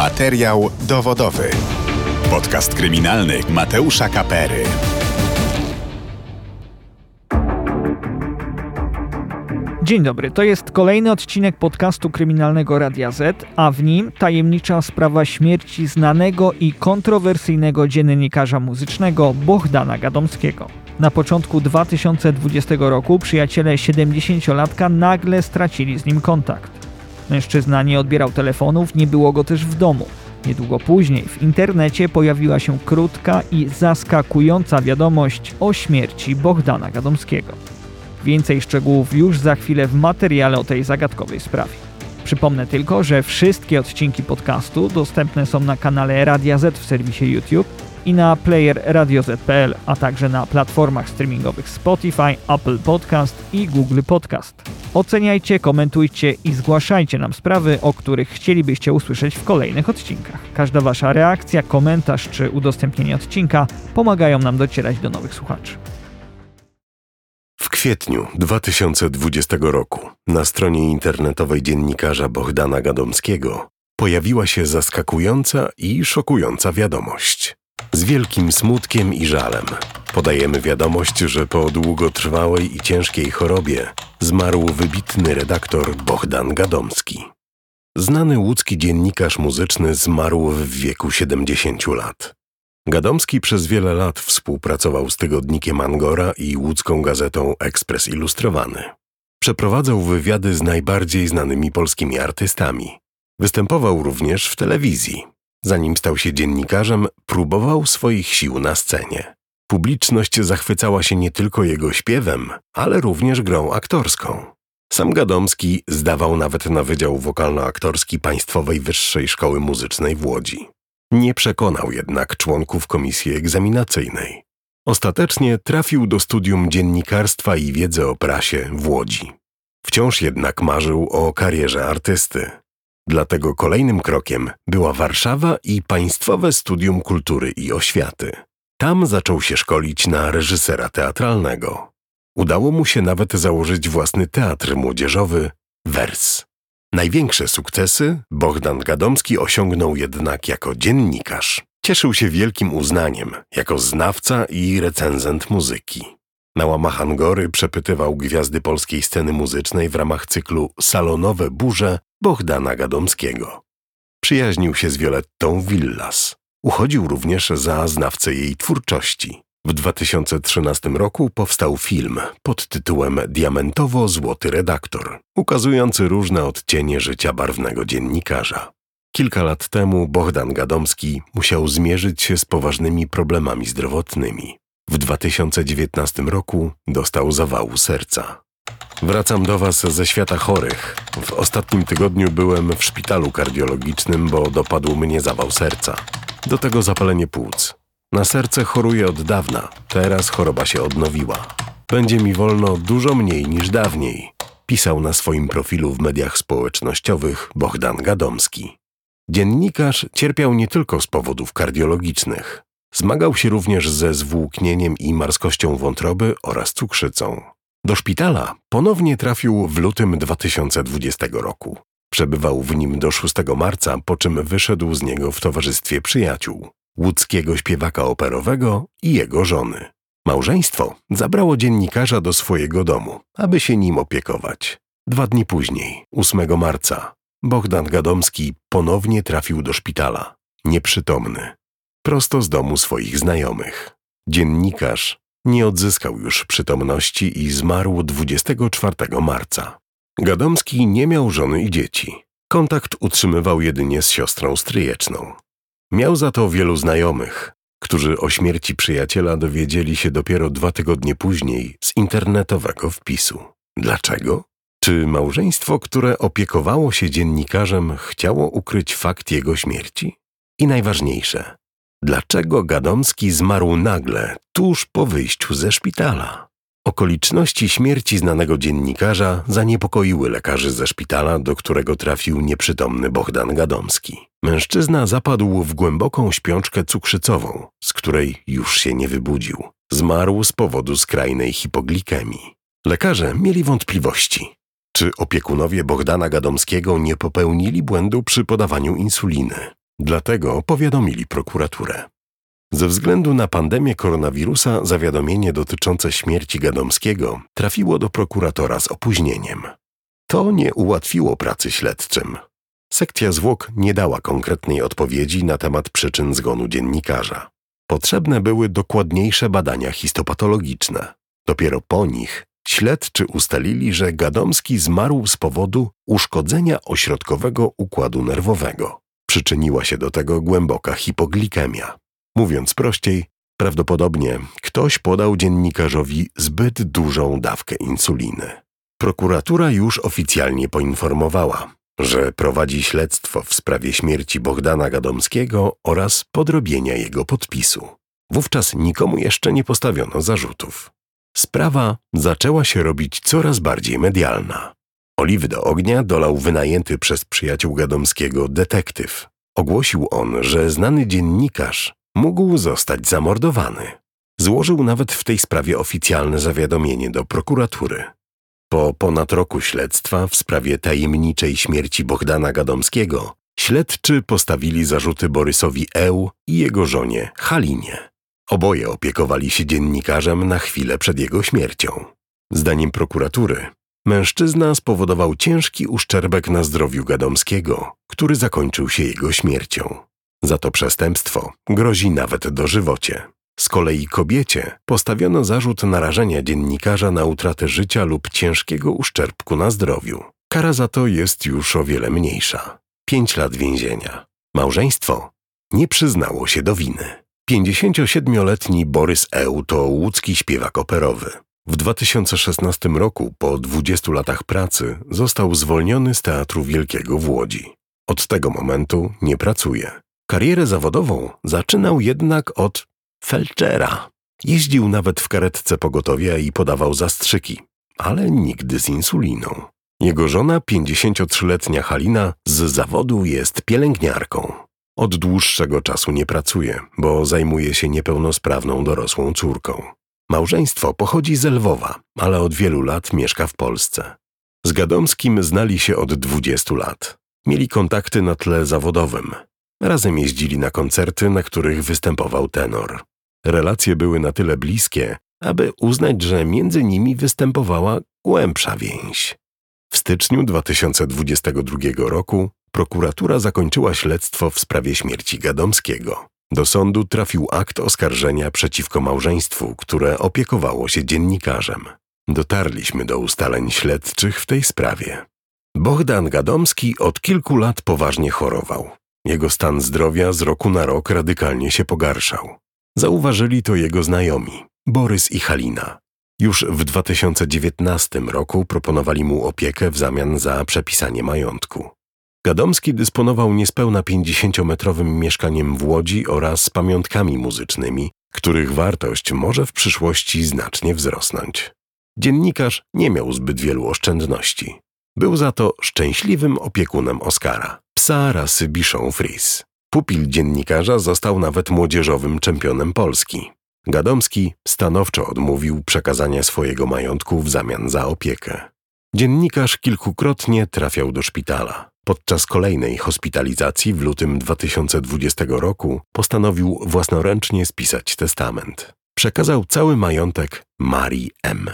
Materiał dowodowy. Podcast kryminalny Mateusza Kapery. Dzień dobry, to jest kolejny odcinek podcastu kryminalnego Radia Z, a w nim tajemnicza sprawa śmierci znanego i kontrowersyjnego dziennikarza muzycznego Bohdana Gadomskiego. Na początku 2020 roku przyjaciele 70-latka nagle stracili z nim kontakt. Mężczyzna nie odbierał telefonów, nie było go też w domu. Niedługo później w internecie pojawiła się krótka i zaskakująca wiadomość o śmierci Bohdana Gadomskiego. Więcej szczegółów już za chwilę w materiale o tej zagadkowej sprawie. Przypomnę tylko, że wszystkie odcinki podcastu dostępne są na kanale Radia Z w serwisie YouTube i na player radioz.pl, a także na platformach streamingowych Spotify, Apple Podcast i Google Podcast. Oceniajcie, komentujcie i zgłaszajcie nam sprawy, o których chcielibyście usłyszeć w kolejnych odcinkach. Każda Wasza reakcja, komentarz czy udostępnienie odcinka pomagają nam docierać do nowych słuchaczy. W kwietniu 2020 roku na stronie internetowej dziennikarza Bohdana Gadomskiego pojawiła się zaskakująca i szokująca wiadomość. Z wielkim smutkiem i żalem podajemy wiadomość, że po długotrwałej i ciężkiej chorobie zmarł wybitny redaktor Bohdan Gadomski. Znany łódzki dziennikarz muzyczny zmarł w wieku 70 lat. Gadomski przez wiele lat współpracował z tygodnikiem Angora i łódzką gazetą Ekspres Ilustrowany. Przeprowadzał wywiady z najbardziej znanymi polskimi artystami. Występował również w telewizji. Zanim stał się dziennikarzem, próbował swoich sił na scenie. Publiczność zachwycała się nie tylko jego śpiewem, ale również grą aktorską. Sam Gadomski zdawał nawet na Wydział Wokalno-Aktorski Państwowej Wyższej Szkoły Muzycznej w Łodzi. Nie przekonał jednak członków komisji egzaminacyjnej. Ostatecznie trafił do studium dziennikarstwa i wiedzy o prasie w Łodzi. Wciąż jednak marzył o karierze artysty. Dlatego kolejnym krokiem była Warszawa i Państwowe Studium Kultury i Oświaty. Tam zaczął się szkolić na reżysera teatralnego. Udało mu się nawet założyć własny teatr młodzieżowy Wers. Największe sukcesy Bohdan Gadomski osiągnął jednak jako dziennikarz. Cieszył się wielkim uznaniem jako znawca i recenzent muzyki. Na łamach Angory przepytywał gwiazdy polskiej sceny muzycznej w ramach cyklu Salonowe burze Bohdana Gadomskiego. Przyjaźnił się z Violettą Villas. Uchodził również za znawcę jej twórczości. W 2013 roku powstał film pod tytułem Diamentowo-Złoty Redaktor, ukazujący różne odcienie życia barwnego dziennikarza. Kilka lat temu Bohdan Gadomski musiał zmierzyć się z poważnymi problemami zdrowotnymi. W 2019 roku dostał zawału serca. Wracam do Was ze świata chorych. W ostatnim tygodniu byłem w szpitalu kardiologicznym, bo dopadł mnie zawał serca. Do tego zapalenie płuc. Na serce choruję od dawna, teraz choroba się odnowiła. Będzie mi wolno dużo mniej niż dawniej, pisał na swoim profilu w mediach społecznościowych Bohdan Gadomski. Dziennikarz cierpiał nie tylko z powodów kardiologicznych. Zmagał się również ze zwłóknieniem i marskością wątroby oraz cukrzycą. Do szpitala ponownie trafił w lutym 2020 roku. Przebywał w nim do 6 marca, po czym wyszedł z niego w towarzystwie przyjaciół, łódzkiego śpiewaka operowego i jego żony. Małżeństwo zabrało dziennikarza do swojego domu, aby się nim opiekować. Dwa dni później, 8 marca, Bohdan Gadomski ponownie trafił do szpitala, nieprzytomny, prosto z domu swoich znajomych. Dziennikarz nie odzyskał już przytomności i zmarł 24 marca. Gadomski nie miał żony i dzieci. Kontakt utrzymywał jedynie z siostrą stryjeczną. Miał za to wielu znajomych, którzy o śmierci przyjaciela dowiedzieli się dopiero dwa tygodnie później z internetowego wpisu. Dlaczego? Czy małżeństwo, które opiekowało się dziennikarzem, chciało ukryć fakt jego śmierci? I najważniejsze, dlaczego Gadomski zmarł nagle, tuż po wyjściu ze szpitala? Okoliczności śmierci znanego dziennikarza zaniepokoiły lekarzy ze szpitala, do którego trafił nieprzytomny Bohdan Gadomski. Mężczyzna zapadł w głęboką śpiączkę cukrzycową, z której już się nie wybudził. Zmarł z powodu skrajnej hipoglikemii. Lekarze mieli wątpliwości. Czy opiekunowie Bohdana Gadomskiego nie popełnili błędu przy podawaniu insuliny? Dlatego powiadomili prokuraturę. Ze względu na pandemię koronawirusa zawiadomienie dotyczące śmierci Gadomskiego trafiło do prokuratora z opóźnieniem. To nie ułatwiło pracy śledczym. Sekcja zwłok nie dała konkretnej odpowiedzi na temat przyczyn zgonu dziennikarza. Potrzebne były dokładniejsze badania histopatologiczne. Dopiero po nich śledczy ustalili, że Gadomski zmarł z powodu uszkodzenia ośrodkowego układu nerwowego. Przyczyniła się do tego głęboka hipoglikemia. Mówiąc prościej, prawdopodobnie ktoś podał dziennikarzowi zbyt dużą dawkę insuliny. Prokuratura już oficjalnie poinformowała, że prowadzi śledztwo w sprawie śmierci Bogdana Gadomskiego oraz podrobienia jego podpisu. Wówczas nikomu jeszcze nie postawiono zarzutów. Sprawa zaczęła się robić coraz bardziej medialna. Oliwy do ognia dolał wynajęty przez przyjaciół Gadomskiego detektyw. Ogłosił on, że znany dziennikarz mógł zostać zamordowany. Złożył nawet w tej sprawie oficjalne zawiadomienie do prokuratury. Po ponad roku śledztwa w sprawie tajemniczej śmierci Bogdana Gadomskiego śledczy postawili zarzuty Borysowi Eł i jego żonie Halinie. Oboje opiekowali się dziennikarzem na chwilę przed jego śmiercią. Zdaniem prokuratury, mężczyzna spowodował ciężki uszczerbek na zdrowiu Gadomskiego, który zakończył się jego śmiercią. Za to przestępstwo grozi nawet dożywocie. Z kolei kobiecie postawiono zarzut narażenia dziennikarza na utratę życia lub ciężkiego uszczerbku na zdrowiu. Kara za to jest już o wiele mniejsza. Pięć lat więzienia. Małżeństwo nie przyznało się do winy. 57-letni Borys Eł to łódzki śpiewak operowy. W 2016 roku, po 20 latach pracy, został zwolniony z Teatru Wielkiego w Łodzi. Od tego momentu nie pracuje. Karierę zawodową zaczynał jednak od felczera. Jeździł nawet w karetce pogotowia i podawał zastrzyki, ale nigdy z insuliną. Jego żona, 53-letnia Halina, z zawodu jest pielęgniarką. Od dłuższego czasu nie pracuje, bo zajmuje się niepełnosprawną dorosłą córką. Małżeństwo pochodzi z Lwowa, ale od wielu lat mieszka w Polsce. Z Gadomskim znali się od 20 lat. Mieli kontakty na tle zawodowym. Razem jeździli na koncerty, na których występował tenor. Relacje były na tyle bliskie, aby uznać, że między nimi występowała głębsza więź. W styczniu 2022 roku prokuratura zakończyła śledztwo w sprawie śmierci Gadomskiego. Do sądu trafił akt oskarżenia przeciwko małżeństwu, które opiekowało się dziennikarzem. Dotarliśmy do ustaleń śledczych w tej sprawie. Bohdan Gadomski od kilku lat poważnie chorował. Jego stan zdrowia z roku na rok radykalnie się pogarszał. Zauważyli to jego znajomi, Borys i Halina. Już w 2019 roku proponowali mu opiekę w zamian za przepisanie majątku. Gadomski dysponował niespełna 50-metrowym mieszkaniem w Łodzi oraz pamiątkami muzycznymi, których wartość może w przyszłości znacznie wzrosnąć. Dziennikarz nie miał zbyt wielu oszczędności. Był za to szczęśliwym opiekunem Oscara, psa rasy Bichon Frise. Pupil dziennikarza został nawet młodzieżowym czempionem Polski. Gadomski stanowczo odmówił przekazania swojego majątku w zamian za opiekę. Dziennikarz kilkukrotnie trafiał do szpitala. Podczas kolejnej hospitalizacji w lutym 2020 roku postanowił własnoręcznie spisać testament. Przekazał cały majątek Marii M.,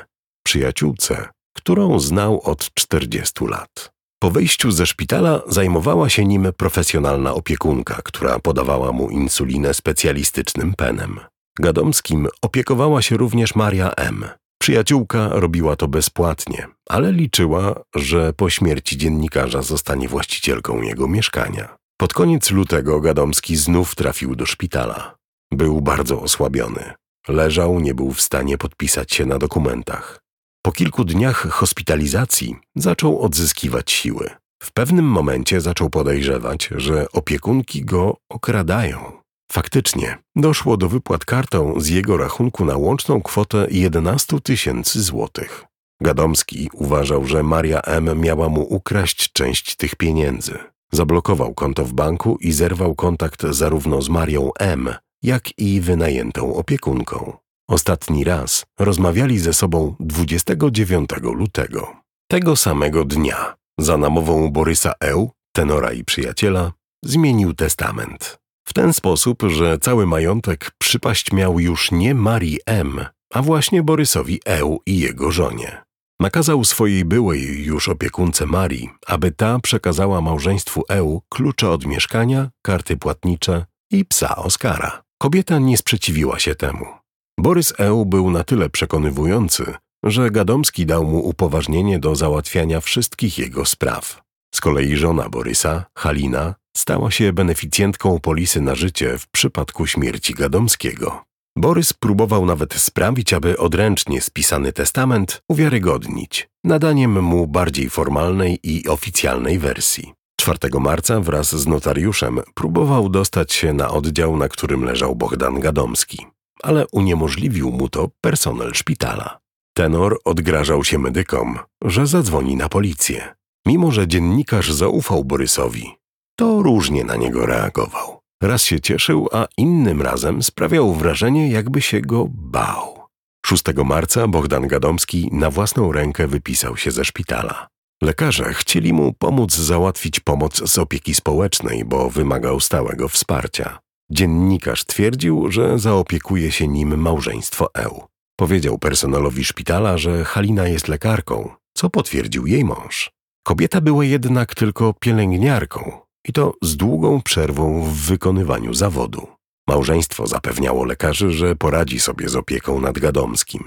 przyjaciółce, którą znał od 40 lat. Po wyjściu ze szpitala zajmowała się nim profesjonalna opiekunka, która podawała mu insulinę specjalistycznym penem. Gadomskim opiekowała się również Maria M. Przyjaciółka robiła to bezpłatnie, ale liczyła, że po śmierci dziennikarza zostanie właścicielką jego mieszkania. Pod koniec lutego Gadomski znów trafił do szpitala. Był bardzo osłabiony. Leżał, nie był w stanie podpisać się na dokumentach. Po kilku dniach hospitalizacji zaczął odzyskiwać siły. W pewnym momencie zaczął podejrzewać, że opiekunki go okradają. Faktycznie doszło do wypłat kartą z jego rachunku na łączną kwotę 11 tysięcy złotych. Gadomski uważał, że Maria M. miała mu ukraść część tych pieniędzy. Zablokował konto w banku i zerwał kontakt zarówno z Marią M., jak i wynajętą opiekunką. Ostatni raz rozmawiali ze sobą 29 lutego. Tego samego dnia, za namową Borysa Eł, tenora i przyjaciela, zmienił testament. Ten sposób, że cały majątek przypaść miał już nie Marii M., a właśnie Borysowi Eł i jego żonie. Nakazał swojej byłej już opiekunce Marii, aby ta przekazała małżeństwu Eł klucze od mieszkania, karty płatnicze i psa Oskara. Kobieta nie sprzeciwiła się temu. Borys Eł był na tyle przekonywujący, że Gadomski dał mu upoważnienie do załatwiania wszystkich jego spraw. Z kolei żona Borysa, Halina, stała się beneficjentką polisy na życie w przypadku śmierci Gadomskiego. Borys próbował nawet sprawić, aby odręcznie spisany testament uwiarygodnić, nadaniem mu bardziej formalnej i oficjalnej wersji. 4 marca wraz z notariuszem próbował dostać się na oddział, na którym leżał Bogdan Gadomski, ale uniemożliwił mu to personel szpitala. Tenor odgrażał się medykom, że zadzwoni na policję. Mimo, że dziennikarz zaufał Borysowi, to różnie na niego reagował. Raz się cieszył, a innym razem sprawiał wrażenie, jakby się go bał. 6 marca Bogdan Gadomski na własną rękę wypisał się ze szpitala. Lekarze chcieli mu pomóc załatwić pomoc z opieki społecznej, bo wymagał stałego wsparcia. Dziennikarz twierdził, że zaopiekuje się nim małżeństwo Eł. Powiedział personelowi szpitala, że Halina jest lekarką, co potwierdził jej mąż. Kobieta była jednak tylko pielęgniarką i to z długą przerwą w wykonywaniu zawodu. Małżeństwo zapewniało lekarzy, że poradzi sobie z opieką nad Gadomskim.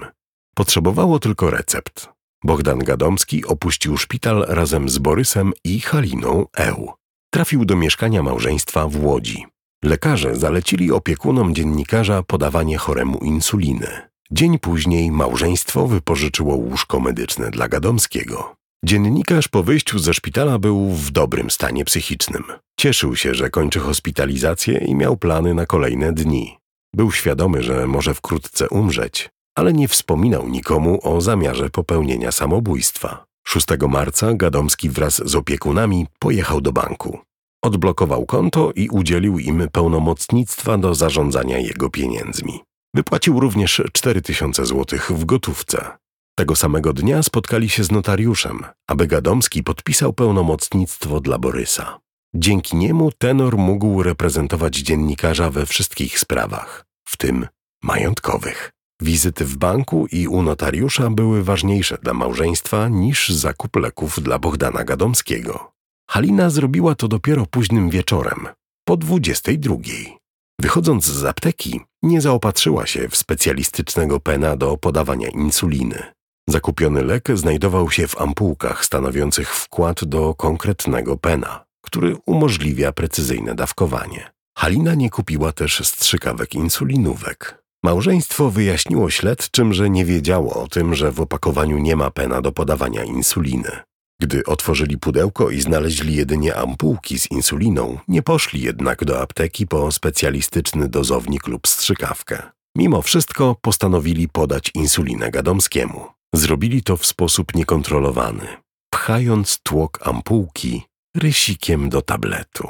Potrzebowało tylko recept. Bogdan Gadomski opuścił szpital razem z Borysem i Haliną Eł. Trafił do mieszkania małżeństwa w Łodzi. Lekarze zalecili opiekunom dziennikarza podawanie choremu insuliny. Dzień później małżeństwo wypożyczyło łóżko medyczne dla Gadomskiego. Dziennikarz po wyjściu ze szpitala był w dobrym stanie psychicznym. Cieszył się, że kończy hospitalizację i miał plany na kolejne dni. Był świadomy, że może wkrótce umrzeć, ale nie wspominał nikomu o zamiarze popełnienia samobójstwa. 6 marca Gadomski wraz z opiekunami pojechał do banku. Odblokował konto i udzielił im pełnomocnictwa do zarządzania jego pieniędzmi. Wypłacił również 4000 zł w gotówce. Tego samego dnia spotkali się z notariuszem, aby Gadomski podpisał pełnomocnictwo dla Borysa. Dzięki niemu tenor mógł reprezentować dziennikarza we wszystkich sprawach, w tym majątkowych. Wizyty w banku i u notariusza były ważniejsze dla małżeństwa niż zakup leków dla Bogdana Gadomskiego. Halina zrobiła to dopiero późnym wieczorem, po dwudziestej drugiej. Wychodząc z apteki, nie zaopatrzyła się w specjalistycznego pena do podawania insuliny. Zakupiony lek znajdował się w ampułkach stanowiących wkład do konkretnego pena, który umożliwia precyzyjne dawkowanie. Halina nie kupiła też strzykawek insulinówek. Małżeństwo wyjaśniło śledczym, że nie wiedziało o tym, że w opakowaniu nie ma pena do podawania insuliny. Gdy otworzyli pudełko i znaleźli jedynie ampułki z insuliną, nie poszli jednak do apteki po specjalistyczny dozownik lub strzykawkę. Mimo wszystko postanowili podać insulinę Gadomskiemu. Zrobili to w sposób niekontrolowany, pchając tłok ampułki rysikiem do tabletu.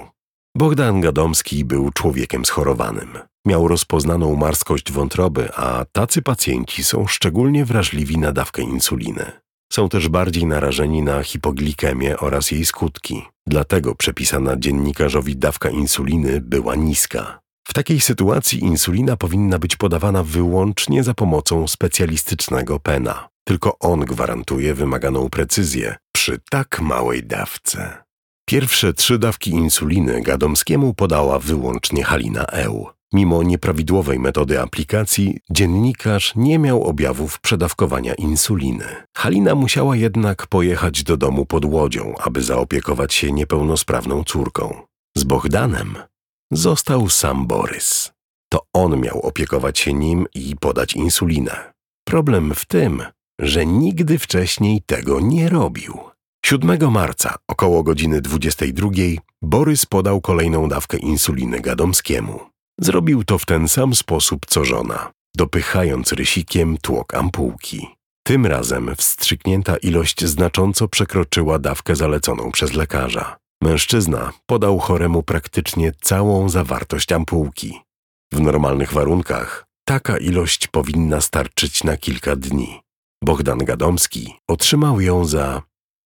Bogdan Gadomski był człowiekiem schorowanym. Miał rozpoznaną marskość wątroby, a tacy pacjenci są szczególnie wrażliwi na dawkę insuliny. Są też bardziej narażeni na hipoglikemię oraz jej skutki. Dlatego przepisana dziennikarzowi dawka insuliny była niska. W takiej sytuacji insulina powinna być podawana wyłącznie za pomocą specjalistycznego pena. Tylko on gwarantuje wymaganą precyzję przy tak małej dawce. Pierwsze trzy dawki insuliny Gadomskiemu podała wyłącznie Halina Eł. Mimo nieprawidłowej metody aplikacji, dziennikarz nie miał objawów przedawkowania insuliny. Halina musiała jednak pojechać do domu pod łodzią, aby zaopiekować się niepełnosprawną córką. Z Bohdanem został sam Borys. To on miał opiekować się nim i podać insulinę. Problem w tym, że nigdy wcześniej tego nie robił. 7 marca, około godziny 22, Borys podał kolejną dawkę insuliny Gadomskiemu. Zrobił to w ten sam sposób co żona, dopychając rysikiem tłok ampułki. Tym razem wstrzyknięta ilość znacząco przekroczyła dawkę zaleconą przez lekarza. Mężczyzna podał choremu praktycznie całą zawartość ampułki. W normalnych warunkach taka ilość powinna starczyć na kilka dni. Bogdan Gadomski otrzymał ją za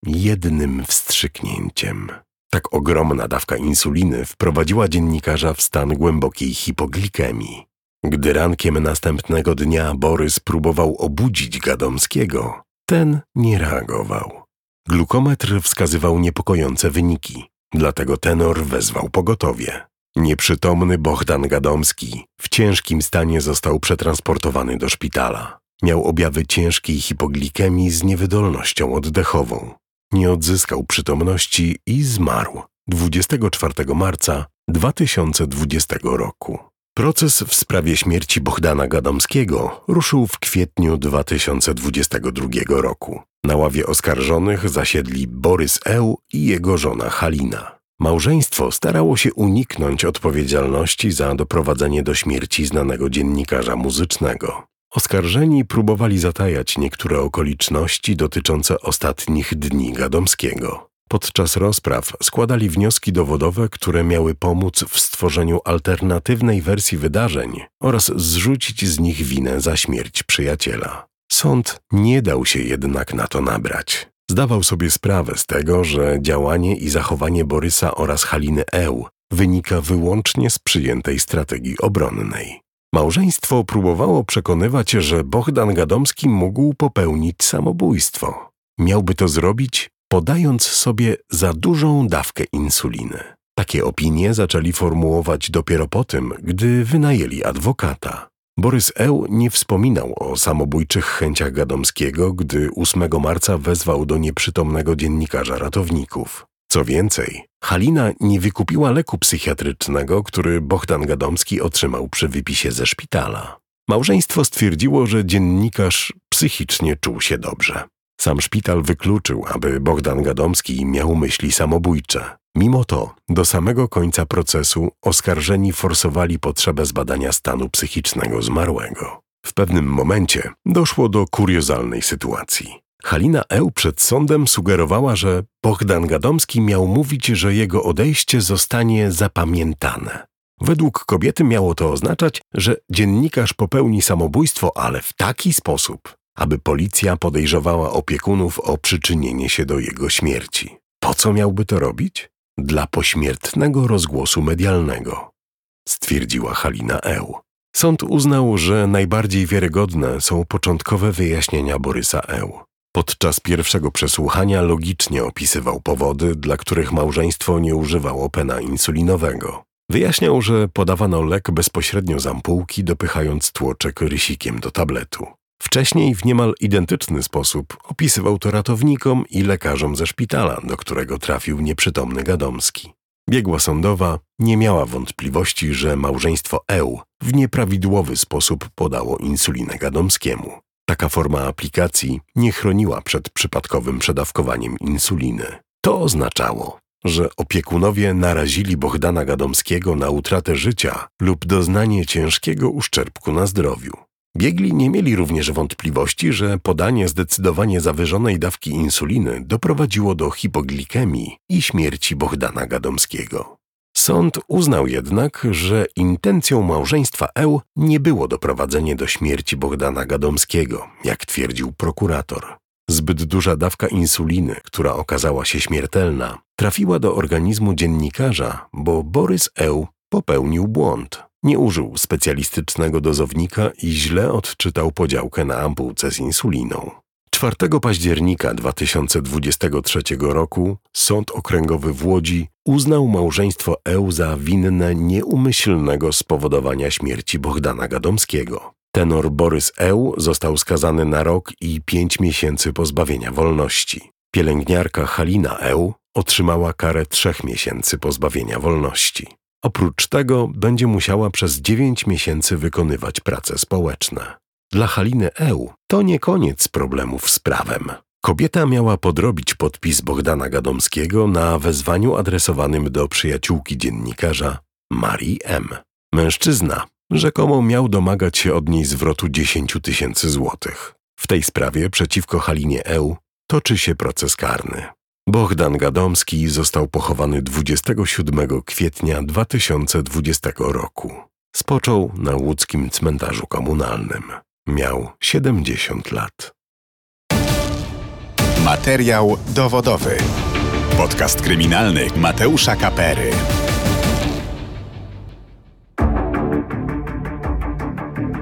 jednym wstrzyknięciem. Tak ogromna dawka insuliny wprowadziła dziennikarza w stan głębokiej hipoglikemii. Gdy rankiem następnego dnia Borys próbował obudzić Gadomskiego, ten nie reagował. Glukometr wskazywał niepokojące wyniki, dlatego tenor wezwał pogotowie. Nieprzytomny Bohdan Gadomski w ciężkim stanie został przetransportowany do szpitala. Miał objawy ciężkiej hipoglikemii z niewydolnością oddechową. Nie odzyskał przytomności i zmarł 24 marca 2020 roku. Proces w sprawie śmierci Bohdana Gadomskiego ruszył w kwietniu 2022 roku. Na ławie oskarżonych zasiedli Borys Eł i jego żona Halina. Małżeństwo starało się uniknąć odpowiedzialności za doprowadzenie do śmierci znanego dziennikarza muzycznego. Oskarżeni próbowali zatajać niektóre okoliczności dotyczące ostatnich dni Gadomskiego. Podczas rozpraw składali wnioski dowodowe, które miały pomóc w stworzeniu alternatywnej wersji wydarzeń oraz zrzucić z nich winę za śmierć przyjaciela. Sąd nie dał się jednak na to nabrać. Zdawał sobie sprawę z tego, że działanie i zachowanie Borysa oraz Haliny Eł wynika wyłącznie z przyjętej strategii obronnej. Małżeństwo próbowało przekonywać, że Bohdan Gadomski mógł popełnić samobójstwo. Miałby to zrobić, podając sobie za dużą dawkę insuliny. Takie opinie zaczęli formułować dopiero po tym, gdy wynajęli adwokata. Borys Eł nie wspominał o samobójczych chęciach Gadomskiego, gdy 8 marca wezwał do nieprzytomnego dziennikarza ratowników. Co więcej, Halina nie wykupiła leku psychiatrycznego, który Bohdan Gadomski otrzymał przy wypisie ze szpitala. Małżeństwo stwierdziło, że dziennikarz psychicznie czuł się dobrze. Sam szpital wykluczył, aby Bogdan Gadomski miał myśli samobójcze. Mimo to, do samego końca procesu oskarżeni forsowali potrzebę zbadania stanu psychicznego zmarłego. W pewnym momencie doszło do kuriozalnej sytuacji. Halina Eł przed sądem sugerowała, że Bogdan Gadomski miał mówić, że jego odejście zostanie zapamiętane. Według kobiety miało to oznaczać, że dziennikarz popełni samobójstwo, ale w taki sposób, aby policja podejrzewała opiekunów o przyczynienie się do jego śmierci. Po co miałby to robić? Dla pośmiertnego rozgłosu medialnego, stwierdziła Halina Eł. Sąd uznał, że najbardziej wiarygodne są początkowe wyjaśnienia Borysa Eł. Podczas pierwszego przesłuchania logicznie opisywał powody, dla których małżeństwo nie używało pena insulinowego. Wyjaśniał, że podawano lek bezpośrednio z ampułki, dopychając tłoczek rysikiem do tabletu. Wcześniej w niemal identyczny sposób opisywał to ratownikom i lekarzom ze szpitala, do którego trafił nieprzytomny Gadomski. Biegła sądowa nie miała wątpliwości, że małżeństwo Eł w nieprawidłowy sposób podało insulinę Gadomskiemu. Taka forma aplikacji nie chroniła przed przypadkowym przedawkowaniem insuliny. To oznaczało, że opiekunowie narazili Bohdana Gadomskiego na utratę życia lub doznanie ciężkiego uszczerbku na zdrowiu. Biegli nie mieli również wątpliwości, że podanie zdecydowanie zawyżonej dawki insuliny doprowadziło do hipoglikemii i śmierci Bohdana Gadomskiego. Sąd uznał jednak, że intencją małżeństwa Eł nie było doprowadzenie do śmierci Bohdana Gadomskiego, jak twierdził prokurator. Zbyt duża dawka insuliny, która okazała się śmiertelna, trafiła do organizmu dziennikarza, bo Borys Eł popełnił błąd. Nie użył specjalistycznego dozownika i źle odczytał podziałkę na ampułce z insuliną. 4 października 2023 roku Sąd Okręgowy w Łodzi uznał małżeństwo Eł za winne nieumyślnego spowodowania śmierci Bohdana Gadomskiego. Tenor Borys Eł został skazany na rok i pięć miesięcy pozbawienia wolności. Pielęgniarka Halina Eł otrzymała karę trzech miesięcy pozbawienia wolności. Oprócz tego będzie musiała przez dziewięć miesięcy wykonywać prace społeczne. Dla Haliny Eł to nie koniec problemów z prawem. Kobieta miała podrobić podpis Bogdana Gadomskiego na wezwaniu adresowanym do przyjaciółki dziennikarza Marii M. Mężczyzna rzekomo miał domagać się od niej zwrotu 10 tysięcy złotych. W tej sprawie przeciwko Halinie Eł toczy się proces karny. Bohdan Gadomski został pochowany 27 kwietnia 2020 roku. Spoczął na łódzkim cmentarzu komunalnym. Miał 70 lat. Materiał dowodowy. Podcast kryminalny Mateusza Kapery.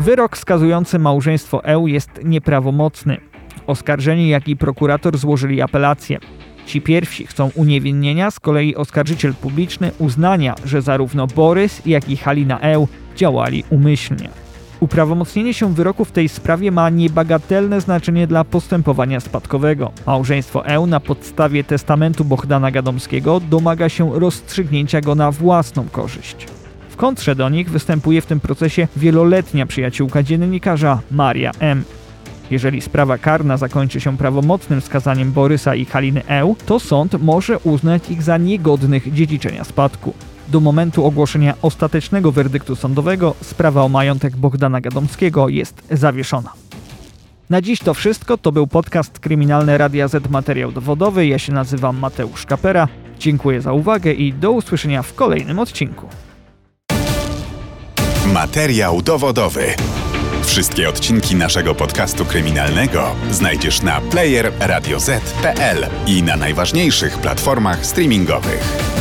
Wyrok skazujący małżeństwo EU jest nieprawomocny. Oskarżeni, jak i prokurator złożyli apelację. Ci pierwsi chcą uniewinnienia, z kolei oskarżyciel publiczny uznania, że zarówno Borys, jak i Halina EU działali umyślnie. Uprawomocnienie się wyroku w tej sprawie ma niebagatelne znaczenie dla postępowania spadkowego. Małżeństwo EU na podstawie testamentu Bohdana Gadomskiego domaga się rozstrzygnięcia go na własną korzyść. W kontrze do nich występuje w tym procesie wieloletnia przyjaciółka dziennikarza Maria M. Jeżeli sprawa karna zakończy się prawomocnym skazaniem Borysa i Haliny Eł, to sąd może uznać ich za niegodnych dziedziczenia spadku. Do momentu ogłoszenia ostatecznego werdyktu sądowego sprawa o majątek Bogdana Gadomskiego jest zawieszona. Na dziś to wszystko. To był podcast Kryminalny Radia Z Materiał Dowodowy. Ja się nazywam Mateusz Kapera. Dziękuję za uwagę i do usłyszenia w kolejnym odcinku. Materiał dowodowy. Wszystkie odcinki naszego podcastu kryminalnego znajdziesz na player radioz.pl i na najważniejszych platformach streamingowych.